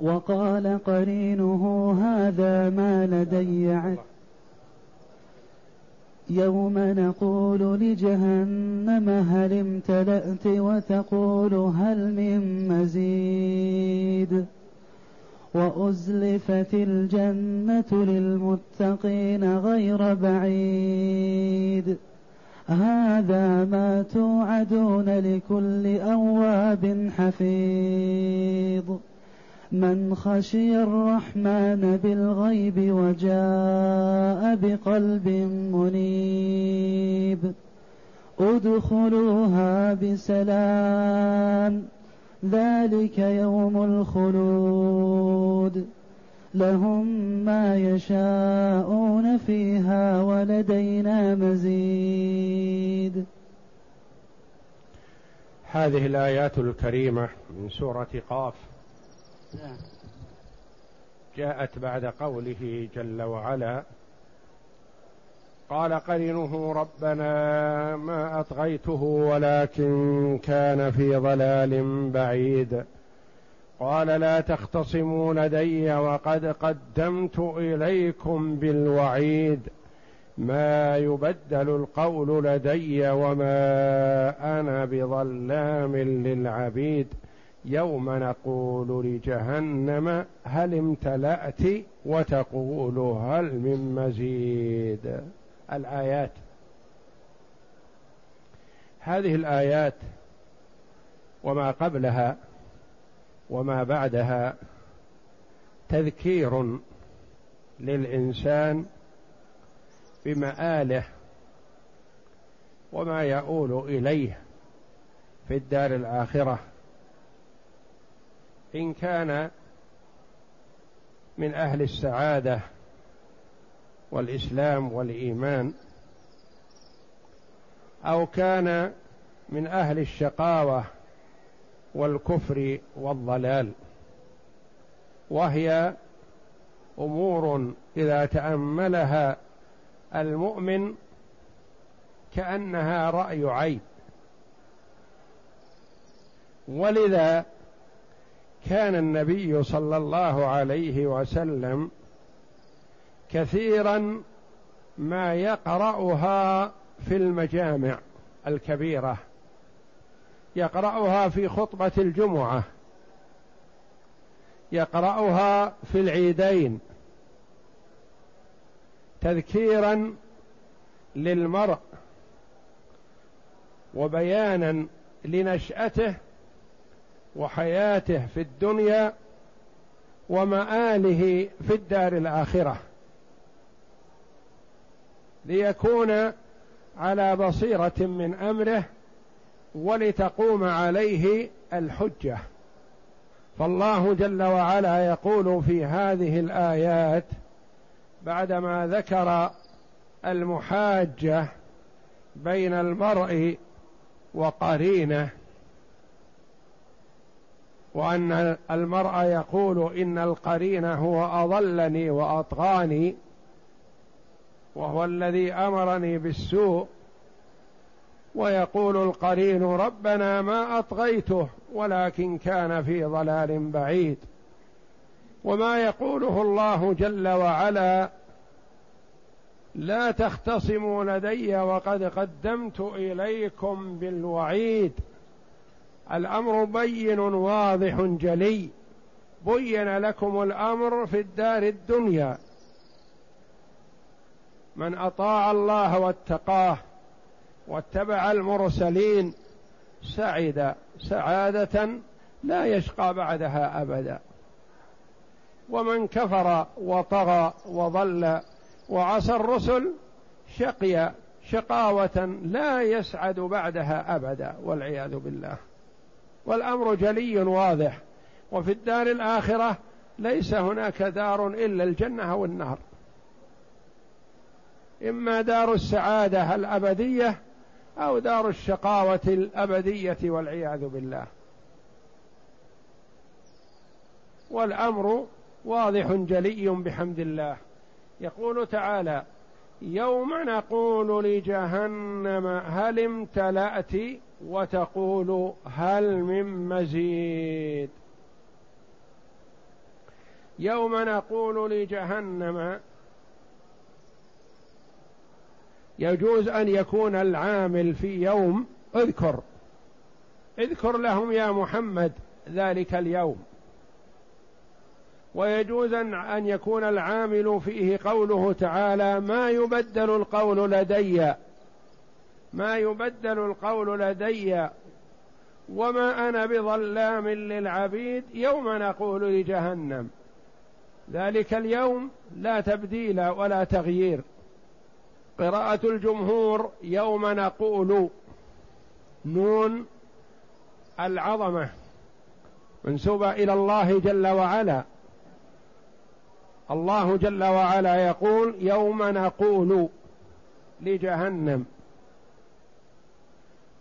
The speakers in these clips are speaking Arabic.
وقال قرينه هذا ما لدي عد. يوم نقول لجهنم هل امتلأت وتقول هل من مزيد. وأزلفت الجنة للمتقين غير بعيد. هذا ما توعدون لكل أواب حفيظ. من خشي الرحمن بالغيب وجاء بقلب منيب. ادخلوها بسلام ذلك يوم الخلود. لهم ما يشاءون فيها ولدينا مزيد. هذه الآيات الكريمة من سورة قاف. جاءت بعد قوله جل وعلا قال قرنه ربنا ما أطغيته ولكن كان في ضلال بعيد. قال لا تختصموا لدي وقد قدمت إليكم بالوعيد. ما يبدل القول لدي وما أنا بظلام للعبيد. يوم نقول لجهنم هل امتلأت وتقول هل من مزيد؟ الآيات. هذه الآيات وما قبلها وما بعدها تذكير للإنسان بمآله وما يؤول إليه في الدار الآخرة. إن كان من أهل السعادة والإسلام والإيمان أو كان من أهل الشقاوة والكفر والضلال وهي أمور إذا تأملها المؤمن كأنها رأي عين ولذا كان النبي صلى الله عليه وسلم كثيرا ما يقرأها في المجامع الكبيرة. يقرأها في خطبة الجمعة. يقرأها في العيدين. تذكيرا للمرء وبيانا لنشأته وحياته في الدنيا ومآله في الدار الآخرة. ليكون على بصيرة من أمره ولتقوم عليه الحجة. فالله جل وعلا يقول في هذه الآيات بعدما ذكر المحاجة بين المرء وقرينه وأن المرء يقول إن القرين هو أضلني وأطغاني وهو الذي أمرني بالسوء ويقول القرين ربنا ما أطغيته ولكن كان في ضلال بعيد وما يقوله الله جل وعلا لا تختصموا لدي وقد قدمت إليكم بالوعيد الأمر بين واضح جلي. بين لكم الأمر في الدار الدنيا. من أطاع الله واتقاه واتبع المرسلين سعد سعادة لا يشقى بعدها أبدا. ومن كفر وطغى وضل وعصى الرسل شقي شقاوة لا يسعد بعدها أبدا والعياذ بالله. والأمر جلي واضح. وفي الدار الآخرة ليس هناك دار إلا الجنة أو النار إما دار السعادة الأبدية أو دار الشقاوة الأبدية والعياذ بالله. والأمر واضح جلي بحمد الله. يقول تعالى يوم نقول لجهنم هل امتلأت وتقول هل من مزيد. يوم نقول لجهنم يجوز أن يكون العامل في يوم اذكر اذكر لهم يا محمد ذلك اليوم. ويجوز أن يكون العامل فيه قوله تعالى ما يبدل القول لدي. ما يبدل القول لدي وما أنا بظلام للعبيد يوم نقول لجهنم. ذلك اليوم لا تبديل ولا تغيير. قراءة الجمهور يوم نقول نون العظمة منسوبة إلى الله جل وعلا. الله جل وعلا يقول يوم نقول لجهنم.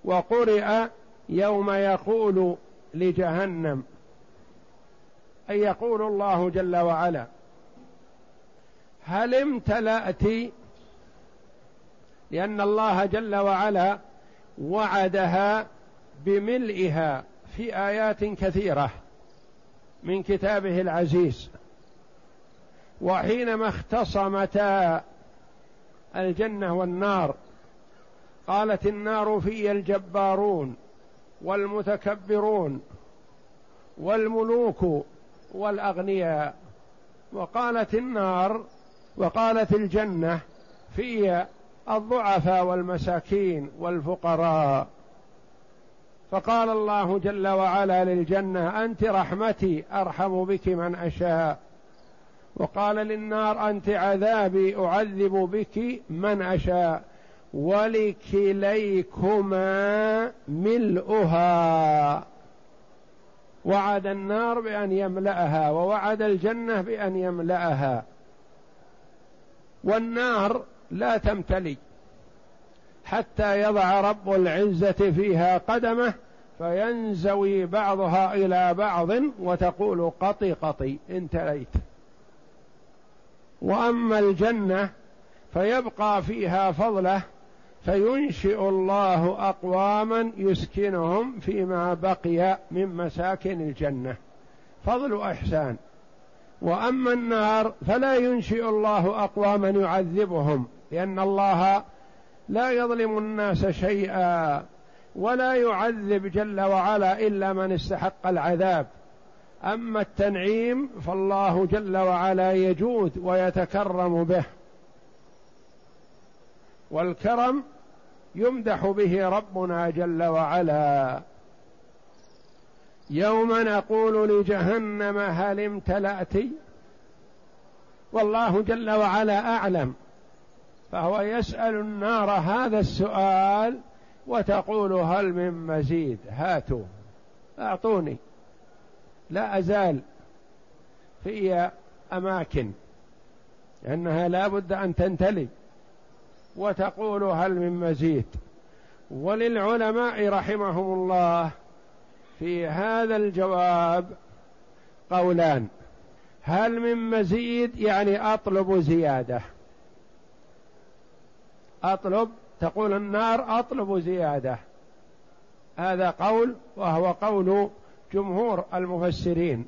وقرئ يوم يقول لجهنم. أي يقول الله جل وعلا هل امتلأت؟ لأن الله جل وعلا وعدها بملئها في آيات كثيرة من كتابه العزيز. وحينما اختصمتا الجنة والنار قالت النار في الجبارون والمتكبرون والملوك والأغنياء. وقالت النار وقالت الجنة في الضعفاء والمساكين والفقراء. فقال الله جل وعلا للجنة أنت رحمتي أرحم بك من أشاء. وقال للنار أنت عذابي أعذب بك من أشاء. ولكليكما ملؤها. وعد النار بأن يملأها ووعد الجنة بأن يملأها. والنار لا تمتلي حتى يضع رب العزة فيها قدمه فينزوي بعضها إلى بعض وتقول قطي قطي انتليت. وأما الجنة فيبقى فيها فضله فينشئ الله أقواما يسكنهم فيما بقي من مساكن الجنة. فضل احسان وأما النار فلا ينشئ الله أقواما يعذبهم لأن الله لا يظلم الناس شيئا ولا يعذب جل وعلا إلا من استحق العذاب. أما التنعيم فالله جل وعلا يجود ويتكرم به. والكرم يمدح به ربنا جل وعلا. يوم نقول لجهنم هل امتلأت؟ والله جل وعلا أعلم. فهو يسأل النار هذا السؤال وتقول هل من مزيد؟ هاتوا أعطوني. لا أزال في أماكن لأنها لا بد أن تنتلي وتقول هل من مزيد. وللعلماء رحمهم الله في هذا الجواب قولان. هل من مزيد يعني أطلب زيادة. أطلب تقول النار أطلب زيادة. هذا قول وهو قول جمهور المفسرين.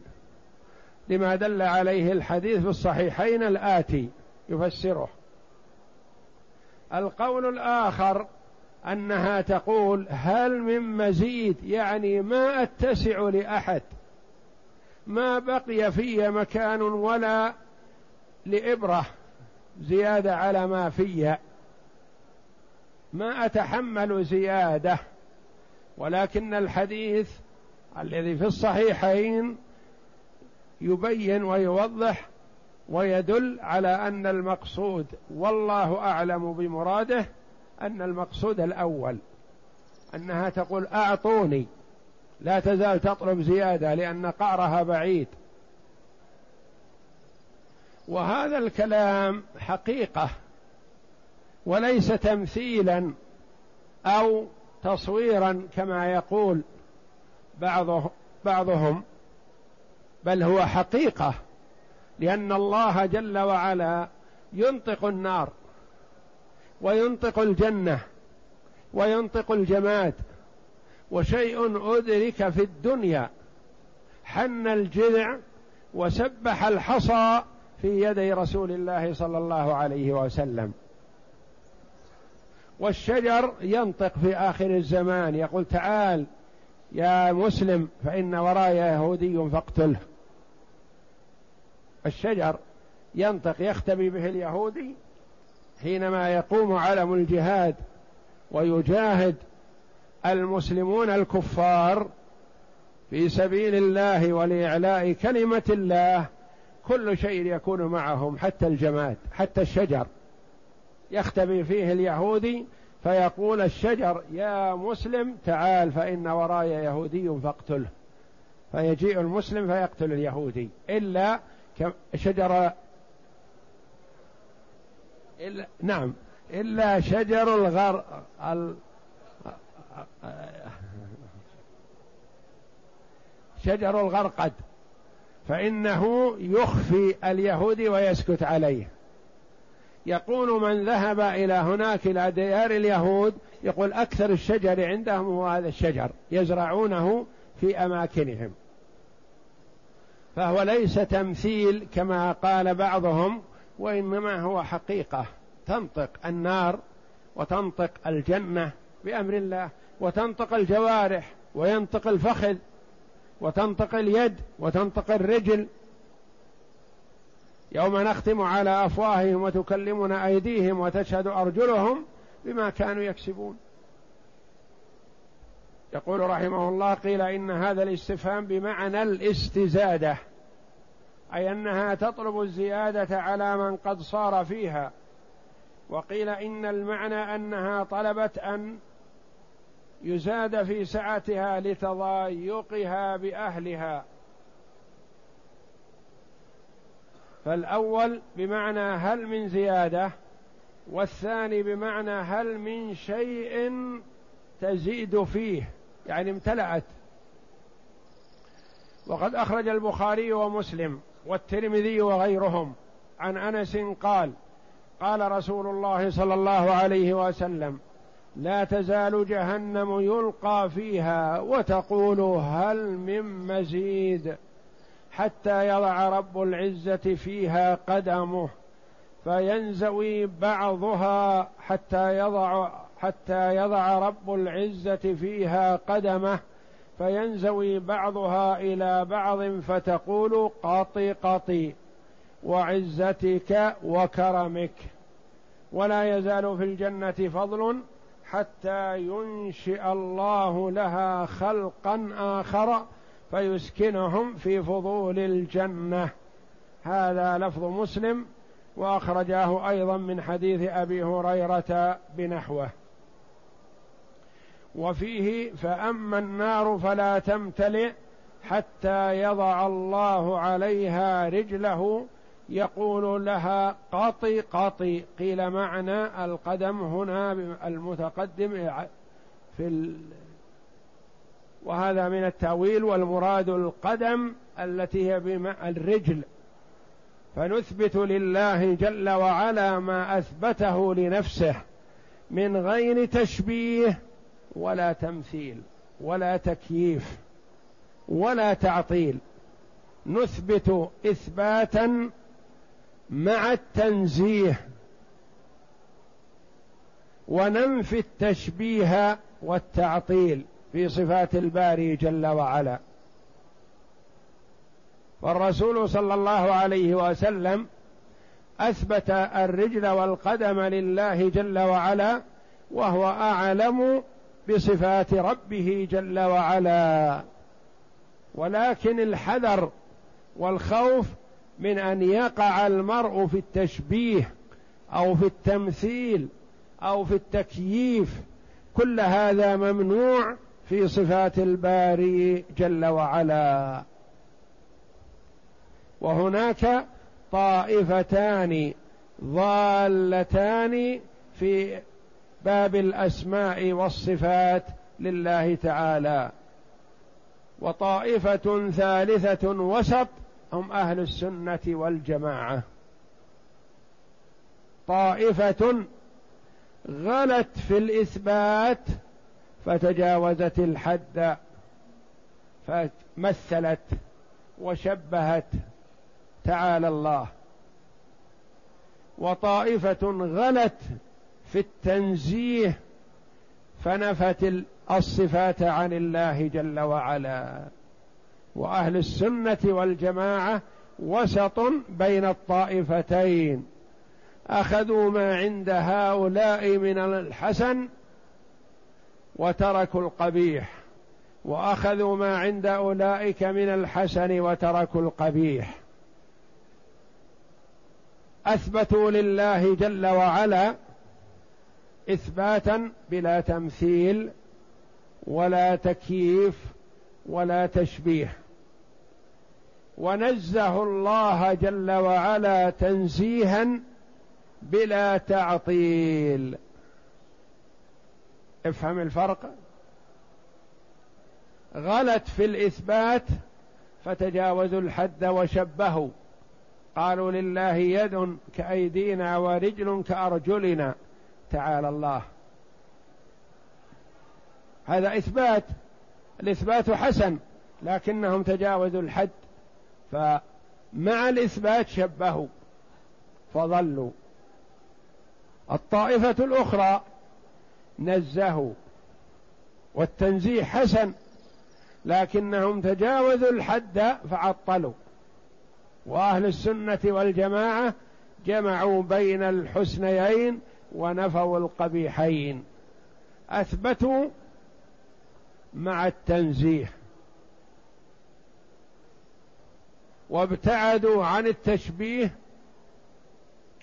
لما دل عليه الحديث في الصحيحين الآتي يفسره. القول الآخر أنها تقول هل من مزيد يعني ما أتسع لأحد ما بقي في مكان ولا لإبرة زيادة على ما في ما أتحمل زيادة. ولكن الحديث الذي في الصحيحين يبين ويوضح ويدل على أن المقصود والله أعلم بمراده أن المقصود الأول. أنها تقول أعطوني لا تزال تطلب زيادة لأن قعرها بعيد. وهذا الكلام حقيقة وليس تمثيلا أو تصويرا كما يقول بعضه بعضهم بل هو حقيقة. لأن الله جل وعلا ينطق النار وينطق الجنة وينطق الجماد وشيء أدرك في الدنيا حن الجذع وسبح الحصى في يدي رسول الله صلى الله عليه وسلم. والشجر ينطق في آخر الزمان يقول تعال يا مسلم فإن وراي يهودي فاقتله. الشجر ينطق يختبي به اليهودي حينما يقوم علم الجهاد ويجاهد المسلمون الكفار في سبيل الله ولإعلاء كلمة الله كل شيء يكون معهم حتى الجماد حتى الشجر. يختبي فيه اليهودي فيقول الشجر يا مسلم تعال فإن وراي يهودي فاقتله. فيجيء المسلم فيقتل اليهودي إلا شجر إلا نعم. إلا شجر الغر ال... شجر الغرقد. فإنه يخفي اليهودي ويسكت عليه. يقول من ذهب إلى هناك إلى ديار اليهود يقول أكثر الشجر عندهم هو هذا الشجر يزرعونه في أماكنهم. فهو ليس تمثيل كما قال بعضهم وإنما هو حقيقة. تنطق النار وتنطق الجنة بأمر الله وتنطق الجوارح وينطق الفخذ وتنطق اليد وتنطق الرجل. يوم نختم على أفواههم وتكلمنا أيديهم وتشهد أرجلهم بما كانوا يكسبون. يقول رحمه الله قيل إن هذا الاستفهام بمعنى الاستزادة أي أنها تطلب الزيادة على من قد صار فيها. وقيل إن المعنى أنها طلبت أن يزاد في سعتها لتضايقها بأهلها. فالأول بمعنى هل من زيادة والثاني بمعنى هل من شيء تزيد فيه. يعني امتلأت. وقد أخرج البخاري ومسلم والترمذي وغيرهم عن أنس قال قال رسول الله صلى الله عليه وسلم لا تزال جهنم يلقى فيها وتقول هل من مزيد حتى يضع رب العزة فيها قدمه فينزوي بعضها حتى يضع حتى يضع رب العزة فيها قدمه فينزوي بعضها إلى بعض فتقول قطي قطي وعزتك وكرمك. ولا يزال في الجنة فضل حتى ينشئ الله لها خلقا آخر فيسكنهم في فضول الجنة. هذا لفظ مسلم وأخرجاه أيضا من حديث أبي هريرة بنحوه. وفيه فأما النار فلا تمتلئ حتى يضع الله عليها رجله. يقول لها قطي قطي قيل معنى القدم هنا المتقدم في وهذا من التأويل والمراد القدم التي هي بماء الرجل. فنثبت لله جل وعلا ما أثبته لنفسه من غير تشبيه ولا تمثيل ولا تكييف ولا تعطيل. نثبت إثباتا مع التنزيه وننفي التشبيه والتعطيل في صفات الباري جل وعلا. والرسول صلى الله عليه وسلم أثبت الرجل والقدم لله جل وعلا وهو أعلم بصفات ربه جل وعلا. ولكن الحذر والخوف من أن يقع المرء في التشبيه أو في التمثيل أو في التكييف. كل هذا ممنوع في صفات الباري جل وعلا. وهناك طائفتان ضالتان في باب الأسماء والصفات لله تعالى. وطائفة ثالثة وسط هم أهل السنة والجماعة. طائفة غلت في الإثبات فتجاوزت الحد فمثلت وشبهت تعالى الله. وطائفة غلت في التنزيه فنفت الصفات عن الله جل وعلا. وأهل السنة والجماعة وسط بين الطائفتين. أخذوا ما عند هؤلاء من الحسن وتركوا القبيح. وأخذوا ما عند أولئك من الحسن وتركوا القبيح. أثبتوا لله جل وعلا إثباتا بلا تمثيل ولا تكييف ولا تشبيه. ونزه الله جل وعلا تنزيها بلا تعطيل. افهم الفرق؟ غلت في الإثبات فتجاوزوا الحد وشبهوا. قالوا لله يد كأيدينا ورجل كأرجلنا. تعالى الله. هذا إثبات الإثبات حسن لكنهم تجاوزوا الحد فمع الإثبات شبهوا فضلوا الطائفة الأخرى نزهوا والتنزيه حسن لكنهم تجاوزوا الحد فعطلوا. وأهل السنة والجماعة جمعوا بين الحسنيين ونفوا القبيحين. أثبتوا مع التنزيه. وابتعدوا عن التشبيه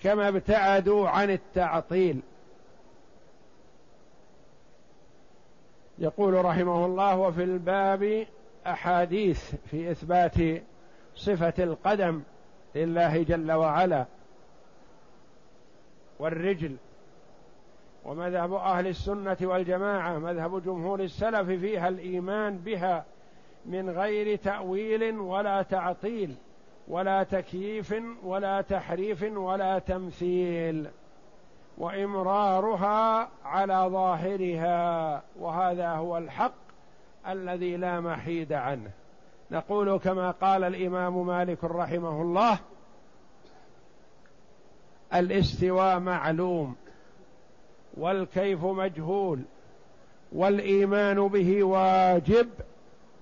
كما ابتعدوا عن التعطيل. يقول رحمه الله وفي الباب أحاديث في إثبات صفة القدم لله جل وعلا والرجل ومذهب أهل السنة والجماعة مذهب جمهور السلف فيها الإيمان بها من غير تأويل ولا تعطيل ولا تكييف ولا تحريف ولا تمثيل وإمرارها على ظاهرها وهذا هو الحق الذي لا محيد عنه. نقول كما قال الإمام مالك رحمه الله الاستواء معلوم والكيف مجهول والإيمان به واجب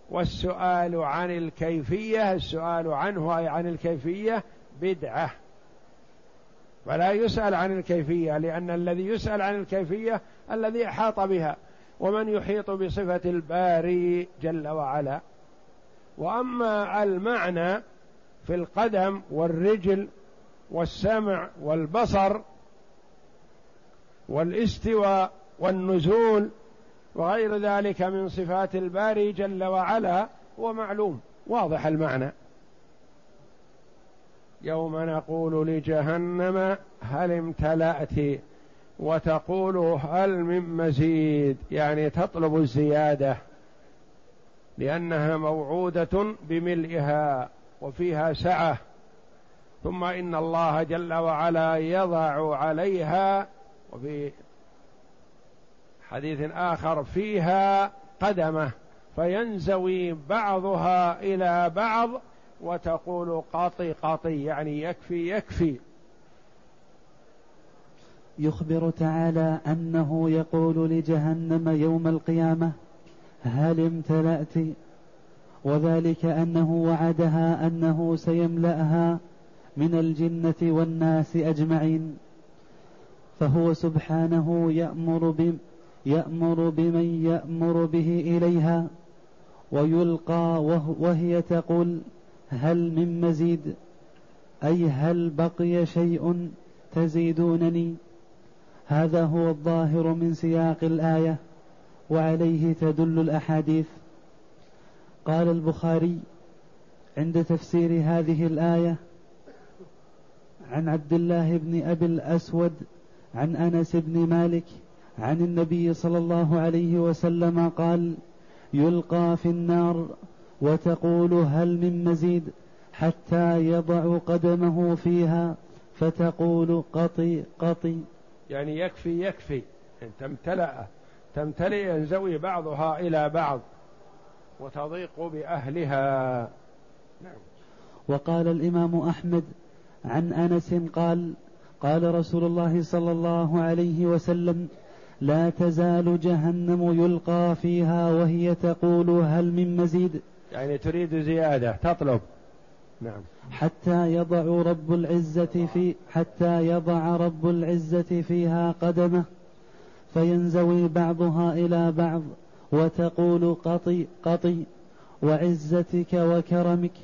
والسؤال عن الكيفية السؤال عنه أي عن الكيفية بدعة. فلا يسأل عن الكيفية لأن الذي يسأل عن الكيفية الذي أحاط بها ومن يحيط بصفة الباري جل وعلا. وأما المعنى في القدم والرجل والسمع والبصر والاستواء والنزول وغير ذلك من صفات الباري جل وعلا هو معلوم. واضح المعنى. يوم نقول لجهنم هل امتلأت وتقول هل من مزيد؟ يعني تطلب الزيادة لأنها موعودة بملئها وفيها سعة. ثم إن الله جل وعلا يضع عليها وفي حديث آخر فيها قدمة فينزوي بعضها إلى بعض وتقول قاطي قاطي يعني يكفي يكفي. يخبر تعالى أنه يقول لجهنم يوم القيامة هل امتلأت؟ وذلك أنه وعدها أنه سيملأها من الجنة والناس أجمعين. فهو سبحانه يأمر بم يأمر بمن يأمر به إليها ويلقى وهي تقول هل من مزيد؟ أي هل بقي شيء تزيدونني؟ هذا هو الظاهر من سياق الآية وعليه تدل الأحاديث. قال البخاري عند تفسير هذه الآية عن عبد الله بن أبي الأسود عن أنس بن مالك عن النبي صلى الله عليه وسلم قال يلقى في النار وتقول هل من مزيد حتى يضع قدمه فيها فتقول قطي قطي. يعني يكفي يكفي. تمتلأ تمتلئ ينزوي بعضها إلى بعض وتضيق بأهلها. نعم. وقال الإمام أحمد عن أنس قال قال رسول الله صلى الله عليه وسلم لا تزال جهنم يلقى فيها وهي تقول هل من مزيد؟ يعني تريد زيادة تطلب. نعم. حتى يضع رب العزة في حتى يضع رب العزة فيها قدمه فينزوي بعضها إلى بعض وتقول قطي قطي وعزتك وكرمك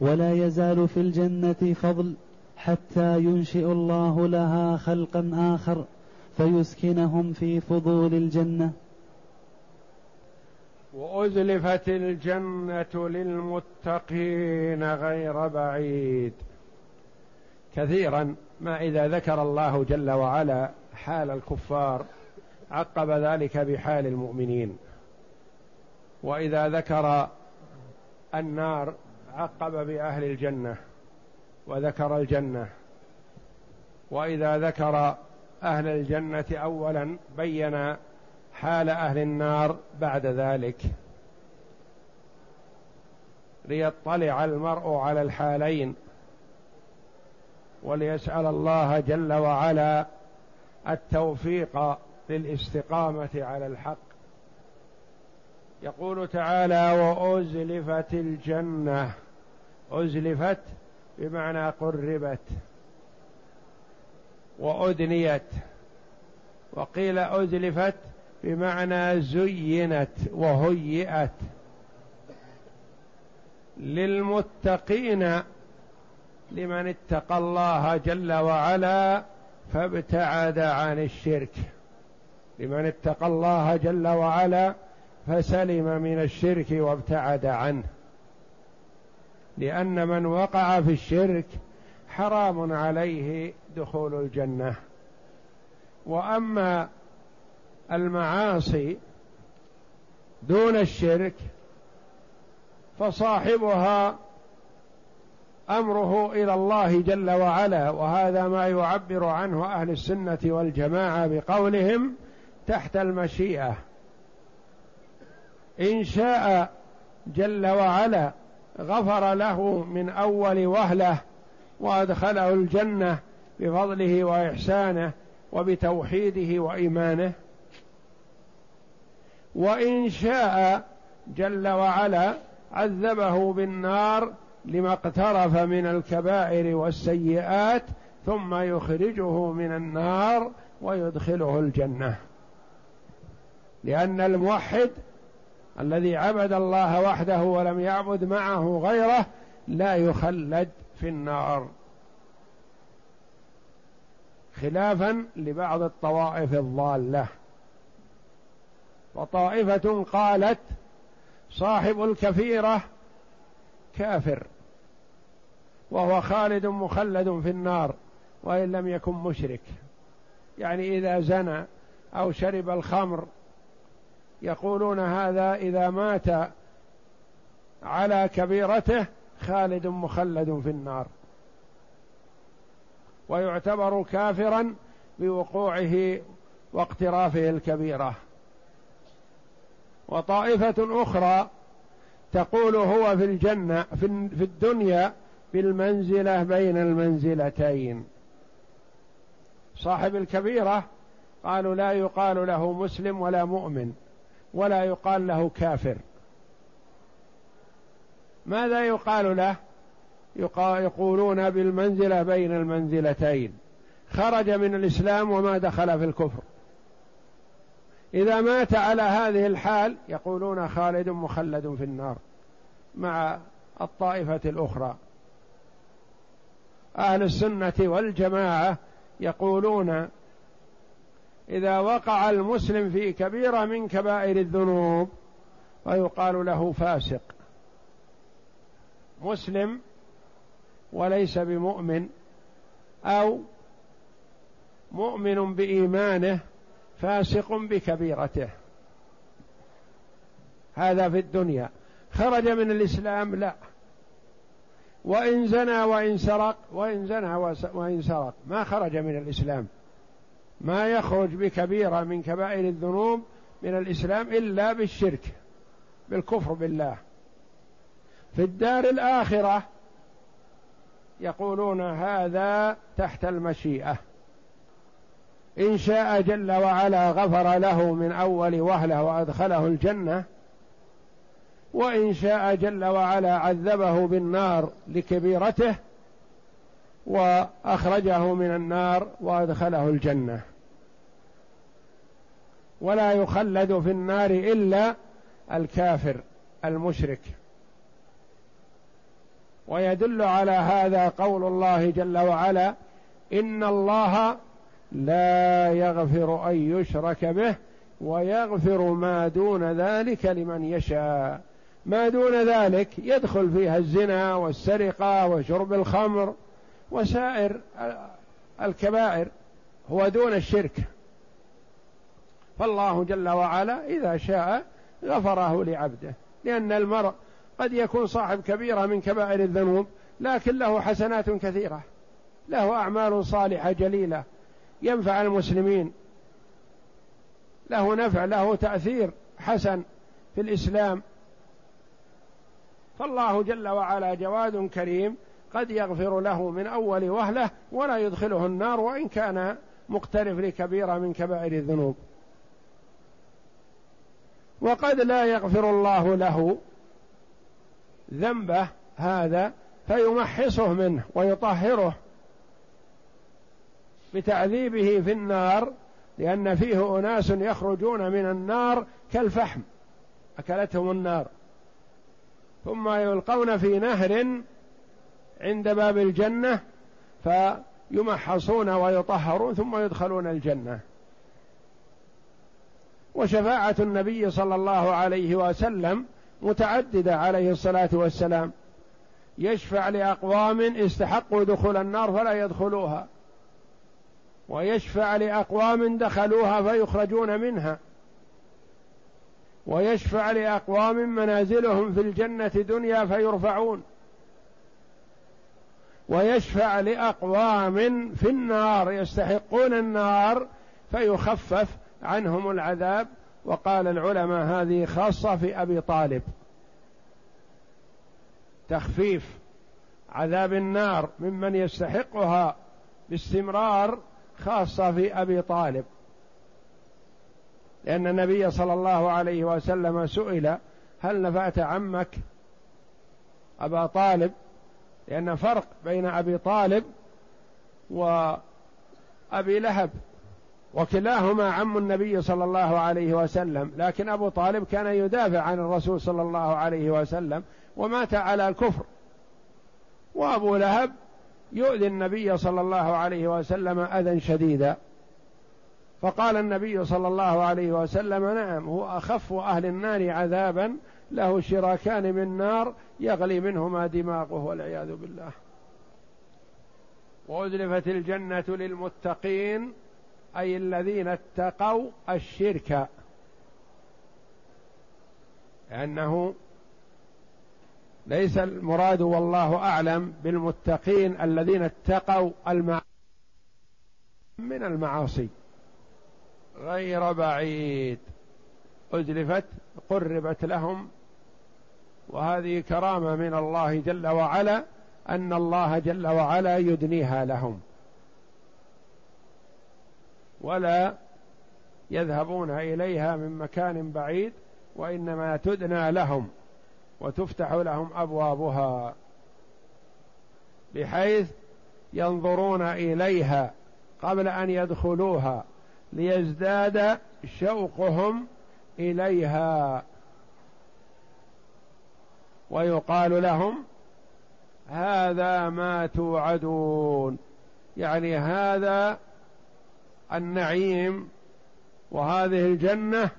ولا يزال في الجنة فضل. حتى ينشئ الله لها خلقا آخر فيسكنهم في فضول الجنة. وأزلفت الجنة للمتقين غير بعيد. كثيرا ما إذا ذكر الله جل وعلا حال الكفار عقب ذلك بحال المؤمنين. وإذا ذكر النار عقب بأهل الجنة. وذكر الجنة. وإذا ذكر أهل الجنة اولا بين حال أهل النار بعد ذلك. ليطلع المرء على الحالين. وليسأل الله جل وعلا التوفيق للاستقامة على الحق. يقول تعالى وأزلفت الجنة. أزلفت بمعنى قربت وأدنيت وقيل أزلفت بمعنى زينت وهيئت للمتقين لمن اتقى الله جل وعلا فابتعد عن الشرك لمن اتقى الله جل وعلا فسلم من الشرك وابتعد عنه لأن من وقع في الشرك حرام عليه دخول الجنة. وأما المعاصي دون الشرك فصاحبها أمره إلى الله جل وعلا وهذا ما يعبر عنه أهل السنة والجماعة بقولهم تحت المشيئة. إن شاء جل وعلا غفر له من أول وهلة وأدخله الجنة بفضله وإحسانه وبتوحيده وإيمانه. وإن شاء جل وعلا عذبه بالنار لما اقترف من الكبائر والسيئات ثم يخرجه من النار ويدخله الجنة. لأن الموحد الذي عبد الله وحده ولم يعبد معه غيره لا يخلد في النار. خلافا لبعض الطوائف الضالة. وطائفة قالت صاحب الكفيرة كافر وهو خالد مخلد في النار وإن لم يكن مشرك. يعني إذا زنى أو شرب الخمر يقولون هذا إذا مات على كبيرته خالد مخلد في النار. ويعتبر كافرا بوقوعه واقترافه الكبيرة. وطائفة أخرى تقول هو في الجنة في الدنيا بالمنزلة بين المنزلتين. صاحب الكبيرة قالوا لا يقال له مسلم ولا مؤمن. ولا يقال له كافر. ماذا يقال له؟ يقولون بالمنزلة بين المنزلتين. خرج من الإسلام وما دخل في الكفر. إذا مات على هذه الحال يقولون خالد مخلد في النار مع الطائفة الأخرى. أهل السنة والجماعة يقولون إذا وقع المسلم في كبيرة من كبائر الذنوب فيقال له فاسق. مسلم وليس بمؤمن أو مؤمن بإيمانه فاسق بكبيرته. هذا في الدنيا. خرج من الإسلام لا. وإن زنى وإن سرق وإن زنى وإن سرق. ما خرج من الإسلام. ما يخرج بكبيرة من كبائر الذنوب من الإسلام إلا بالشرك بالكفر بالله. في الدار الآخرة يقولون هذا تحت المشيئة. إن شاء جل وعلا غفر له من أول وهلة وأدخله الجنة وإن شاء جل وعلا عذبه بالنار لكبيرته وأخرجه من النار وأدخله الجنة. ولا يخلد في النار إلا الكافر المشرك. ويدل على هذا قول الله جل وعلا إن الله لا يغفر أن يشرك به ويغفر ما دون ذلك لمن يشاء. ما دون ذلك يدخل فيها الزنا والسرقة وشرب الخمر وسائر الكبائر هو دون الشرك. فالله جل وعلا إذا شاء غفره لعبده لأن المرء قد يكون صاحب كبيرة من كبائر الذنوب لكن له حسنات كثيرة له أعمال صالحة جليلة ينفع المسلمين له نفع له تأثير حسن في الإسلام. فالله جل وعلا جواد كريم قد يغفر له من أول وهلة ولا يدخله النار وإن كان مقترف لكبيره من كبائر الذنوب. وقد لا يغفر الله له ذنبه هذا فيمحصه منه ويطهره بتعذيبه في النار لأن فيه أناس يخرجون من النار كالفحم أكلتهم النار. ثم يلقون في نهر عند باب الجنة فيمحصون ويطهرون ثم يدخلون الجنة. وشفاعة النبي صلى الله عليه وسلم متعددة عليه الصلاة والسلام. يشفع لأقوام استحقوا دخول النار فلا يدخلوها. ويشفع لأقوام دخلوها فيخرجون منها. ويشفع لأقوام منازلهم في الجنة دنيا فيرفعون. ويشفع لأقوام في النار يستحقون النار فيخفف عنهم العذاب. وقال العلماء هذه خاصة في أبي طالب. تخفيف عذاب النار ممن يستحقها باستمرار خاصة في أبي طالب. لأن النبي صلى الله عليه وسلم سئل هل نفعت عمك أبا طالب؟ لأن فرق بين أبي طالب وأبي لهب وكلاهما عم النبي صلى الله عليه وسلم لكن أبو طالب كان يدافع عن الرسول صلى الله عليه وسلم ومات على الكفر. وأبو لهب يؤذي النبي صلى الله عليه وسلم أذى شديدا. فقال النبي صلى الله عليه وسلم نعم هو أخف أهل النار عذابا له شراكان من نار يغلي منهما دماغه والعياذ بالله. وأزلفت الجنة للمتقين أي الذين اتقوا الشرك. لأنه ليس المراد والله أعلم بالمتقين الذين اتقوا المعاصي من المعاصي. غير بعيد. أزلفت قربت لهم وهذه كرامة من الله جل وعلا أن الله جل وعلا يدنيها لهم. ولا يذهبون إليها من مكان بعيد وإنما تدنى لهم وتفتح لهم أبوابها بحيث ينظرون إليها قبل أن يدخلوها ليزداد شوقهم إليها. ويقال لهم هذا ما توعدون. يعني هذا النعيم وهذه الجنة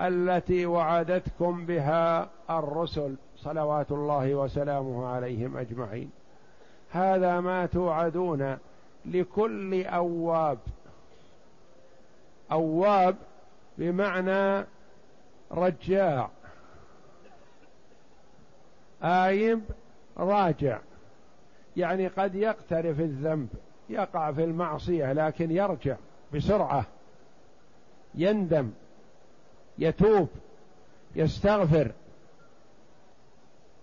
التي وعدتكم بها الرسل صلوات الله وسلامه عليهم أجمعين. هذا ما توعدون لكل أواب. أواب بمعنى رجاع. آيب راجع. يعني قد يقترف الذنب يقع في المعصية لكن يرجع بسرعة. يندم يتوب يستغفر.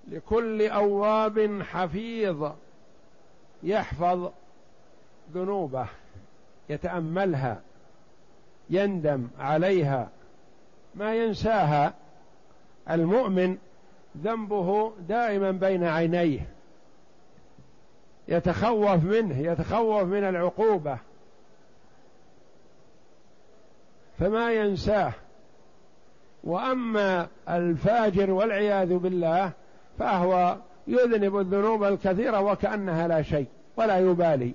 لكل أواب حفيظ يحفظ ذنوبه يتأملها يندم عليها. ما ينساها المؤمن ذنبه دائما بين عينيه. يتخوف منه يتخوف من العقوبة. فما ينساه. وأما الفاجر والعياذ بالله فهو يذنب الذنوب الكثيرة وكأنها لا شيء ولا يبالي.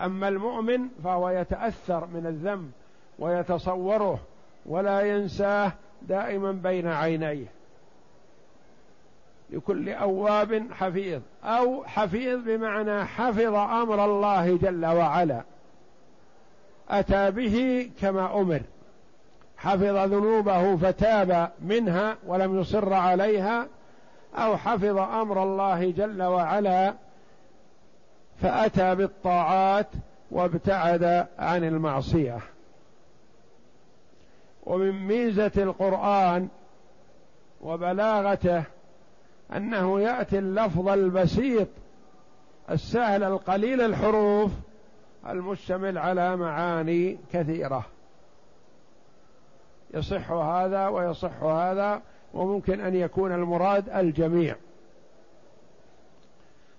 أما المؤمن فهو يتأثر من الذنب ويتصوره ولا ينساه دائما بين عينيه. لكل أواب حفيظ. أو حفيظ بمعنى حفظ أمر الله جل وعلا. أتى به كما أمر. حفظ ذنوبه فتاب منها ولم يصر عليها. أو حفظ أمر الله جل وعلا فأتى بالطاعات وابتعد عن المعصية. ومن ميزة القرآن وبلاغته أنه يأتي اللفظ البسيط السهل القليل الحروف المشتمل على معاني كثيرة. يصح هذا ويصح هذا وممكن أن يكون المراد الجميع.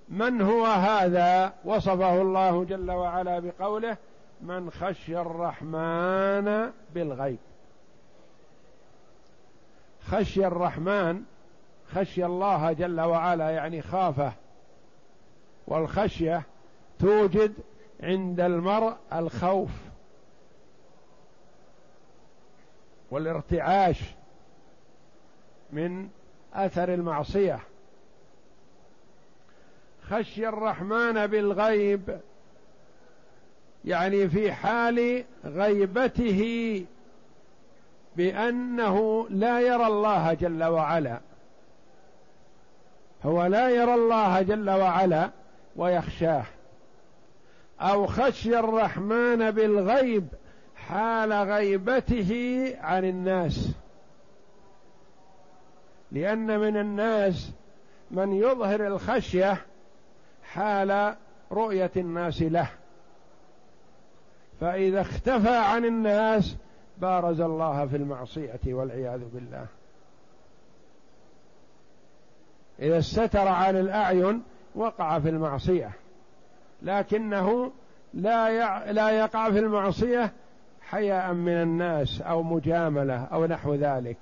من هو هذا؟ وصفه الله جل وعلا بقوله من خشي الرحمن بالغيب. خشي الرحمن خشي الله جل وعلا يعني خافه. والخشية توجد عند المرء الخوف والارتعاش من أثر المعصية. خشي الرحمن بالغيب يعني في حال غيبته بأنه لا يرى الله جل وعلا. هو لا يرى الله جل وعلا ويخشاه. أو خشي الرحمن بالغيب حال غيبته عن الناس. لأن من الناس من يظهر الخشية حال رؤية الناس له. فإذا اختفى عن الناس بارز الله في المعصية والعياذ بالله إذا استتر عن الأعين وقع في المعصية لكنه لا. لا يقع في المعصية حياء من الناس أو مجاملة أو نحو ذلك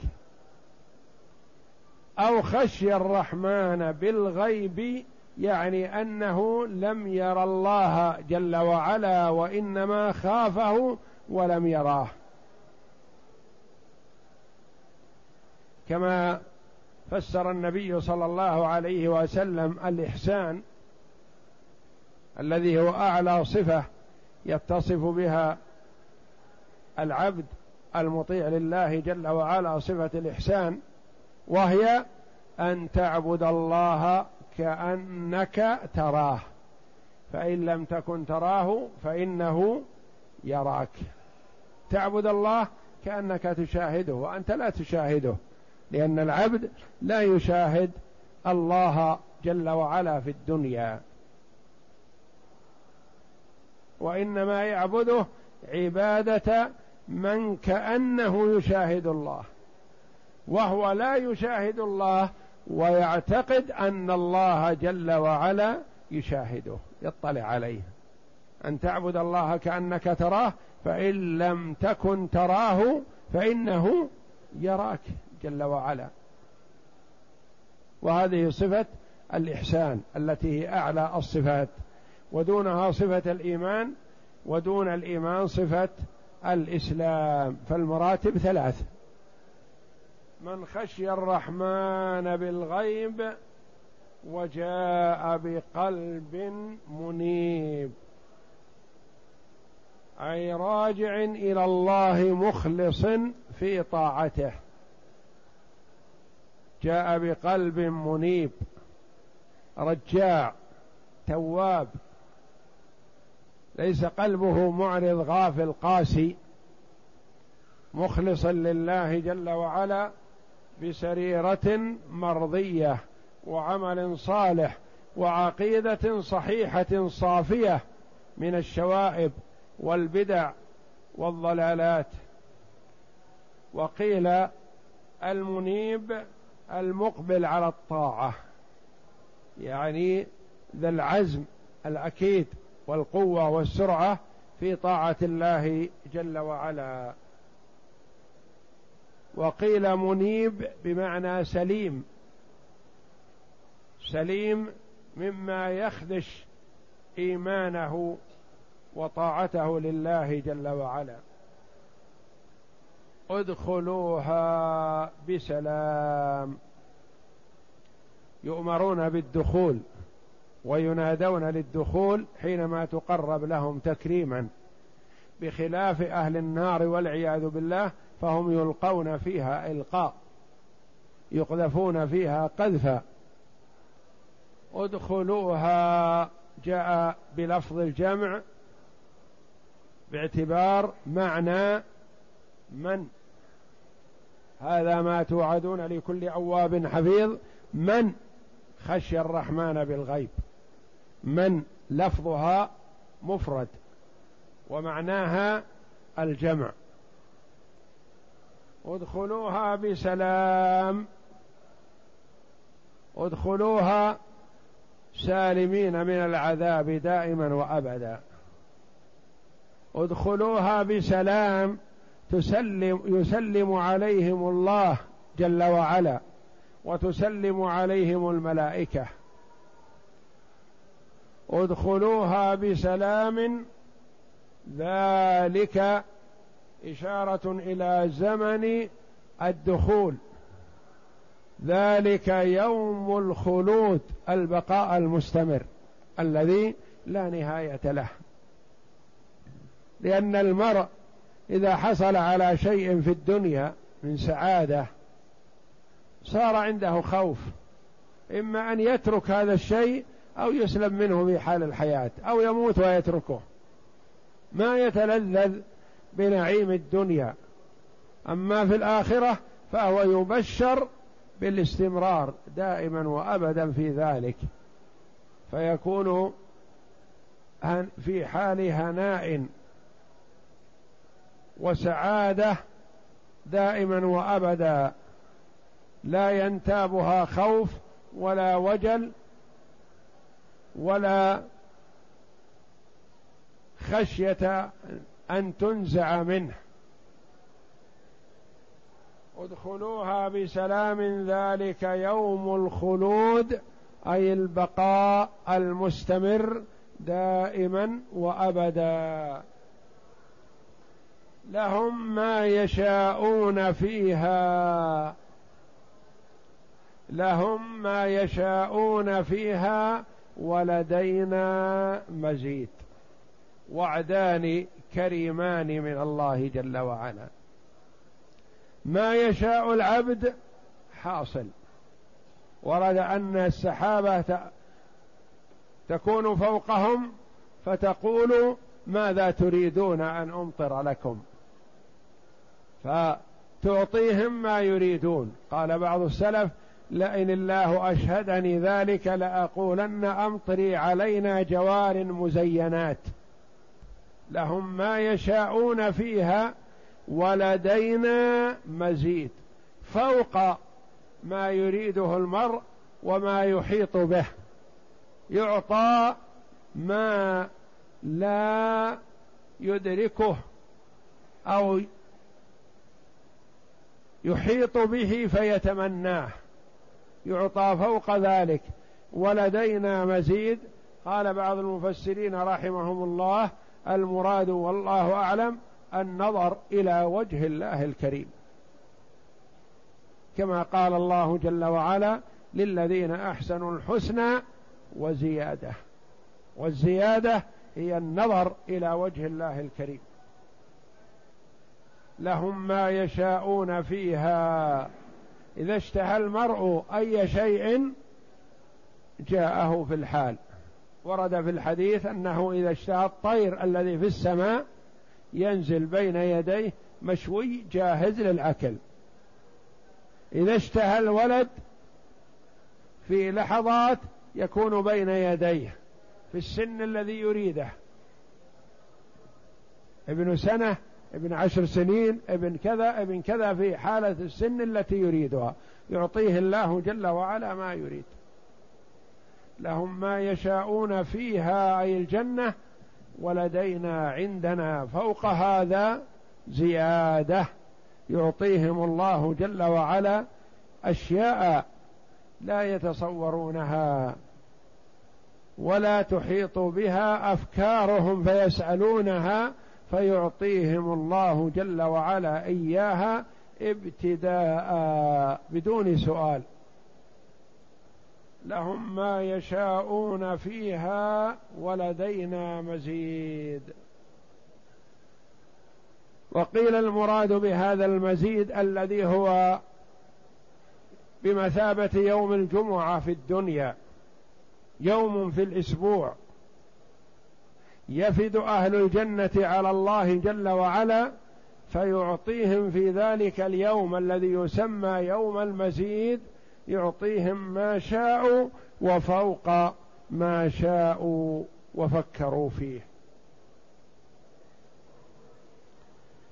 أو خشي الرحمن بالغيب يعني أنه لم ير الله جل وعلا وإنما خافه ولم يراه كما فسر النبي صلى الله عليه وسلم الإحسان الذي هو أعلى صفة يتصف بها العبد المطيع لله جل وعلا صفة الإحسان وهي أن تعبد الله كأنك تراه. فإن لم تكن تراه فإنه يراك. تعبد الله كأنك تشاهده وأنت لا تشاهده. لأن العبد لا يشاهد الله جل وعلا في الدنيا. وإنما يعبده عبادة من كأنه يشاهد الله. وهو لا يشاهد الله ويعتقد أن الله جل وعلا يشاهده يطلع عليه. أن تعبد الله كأنك تراه فإن لم تكن تراه فإنه يراك. جل وعلا. وهذه صفة الإحسان التي هي أعلى الصفات. ودونها صفة الإيمان ودون الإيمان صفة الإسلام. فالمراتب ثلاث. من خشي الرحمن بالغيب وجاء بقلب منيب. أي راجع إلى الله مخلص في طاعته. جاء بقلب منيب رجاع تواب. ليس قلبه معرض غافل قاسي مخلصا لله جل وعلا بسريرة مرضية وعمل صالح وعقيدة صحيحة صافية من الشوائب والبدع والضلالات. وقيل المنيب المقبل على الطاعة. يعني ذا العزم الأكيد والقوة والسرعة في طاعة الله جل وعلا. وقيل منيب بمعنى سليم. سليم مما يخدش إيمانه وطاعته لله جل وعلا. ادخلوها بسلام. يؤمرون بالدخول وينادون للدخول حينما تقرب لهم تكريما. بخلاف أهل النار والعياذ بالله فهم يلقون فيها إلقاء يقذفون فيها قذفا. ادخلوها جاء بلفظ الجمع باعتبار معنى من؟ هذا ما توعدون لكل أواب حفيظ. من خشي الرحمن بالغيب؟ من لفظها مفرد ومعناها الجمع. ادخلوها بسلام. ادخلوها سالمين من العذاب دائما وأبدا. ادخلوها بسلام. تسلم يسلم عليهم الله جل وعلا وتسلم عليهم الملائكة. ادخلوها بسلام ذلك إشارة إلى زمن الدخول. ذلك يوم الخلود البقاء المستمر الذي لا نهاية له. لأن المرء إذا حصل على شيء في الدنيا من سعادة صار عنده خوف. إما أن يترك هذا الشيء أو يسلم منه في حال الحياة أو يموت ويتركه. ما يتلذذ بنعيم الدنيا. أما في الآخرة فهو يبشر بالاستمرار دائما وابدا في ذلك. فيكون في حال هناء وسعادة دائما وأبدا. لا ينتابها خوف ولا وجل ولا خشية أن تنزع منه. ادخلوها بسلام ذلك يوم الخلود أي البقاء المستمر دائما وأبدا. لهم ما يشاءون فيها. لهم ما يشاءون فيها ولدينا مزيد. وعدان كريمان من الله جل وعلا. ما يشاء العبد حاصل. ورد أن السحابة تكون فوقهم فتقول ماذا تريدون أن أمطر لكم؟ فتعطيهم ما يريدون. قال بعض السلف لئن الله أشهدني ذلك لأقولن أمطري علينا جوار مزينات. لهم ما يشاءون فيها ولدينا مزيد. فوق ما يريده المرء وما يحيط به. يعطى ما لا يدركه أو يحيط به فيتمناه. يعطى فوق ذلك. ولدينا مزيد. قال بعض المفسرين رحمهم الله المراد والله أعلم النظر إلى وجه الله الكريم. كما قال الله جل وعلا للذين أحسنوا الحسنى وزيادة. والزيادة هي النظر إلى وجه الله الكريم. لهم ما يشاءون فيها. إذا اشتهى المرء أي شيء جاءه في الحال. ورد في الحديث أنه إذا اشتهى الطير الذي في السماء ينزل بين يديه مشوي جاهز للأكل. إذا اشتهى الولد في لحظات يكون بين يديه في السن الذي يريده. ابن سنة ابن عشر سنين ابن كذا ابن كذا في حالة السن التي يريدها. يعطيه الله جل وعلا ما يريد. لهم ما يشاءون فيها أي الجنة ولدينا عندنا فوق هذا زيادة. يعطيهم الله جل وعلا أشياء لا يتصورونها ولا تحيط بها أفكارهم فيسألونها فيعطيهم الله جل وعلا إياها ابتداء بدون سؤال. لهم ما يشاءون فيها ولدينا مزيد. وقيل المراد بهذا المزيد الذي هو بمثابة يوم الجمعة في الدنيا يوم في الأسبوع. يفد أهل الجنة على الله جل وعلا فيعطيهم في ذلك اليوم الذي يسمى يوم المزيد يعطيهم ما شاءوا وفوق ما شاءوا وفكروا فيه.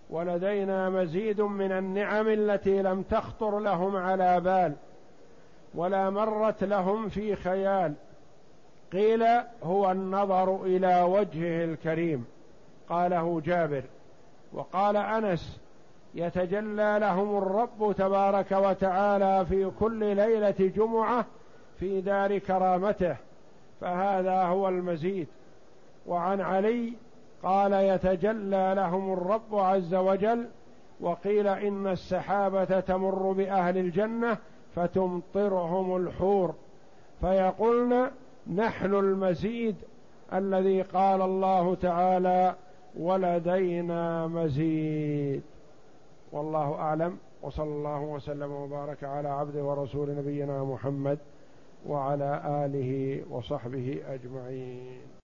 ولدينا مزيد من النعم التي لم تخطر لهم على بال ولا مرت لهم في خيال. قيل هو النظر إلى وجهه الكريم. قاله جابر. وقال أنس يتجلى لهم الرب تبارك وتعالى في كل ليلة جمعة في دار كرامته فهذا هو المزيد. وعن علي قال يتجلى لهم الرب عز وجل وقيل إن السحابة تمر بأهل الجنة فتمطرهم الحور. فيقولن نحن المزيد الذي قال الله تعالى ولدينا مزيد. والله أعلم. وصلى الله وسلم وبارك على عبده ورسول نبينا محمد وعلى آله وصحبه أجمعين.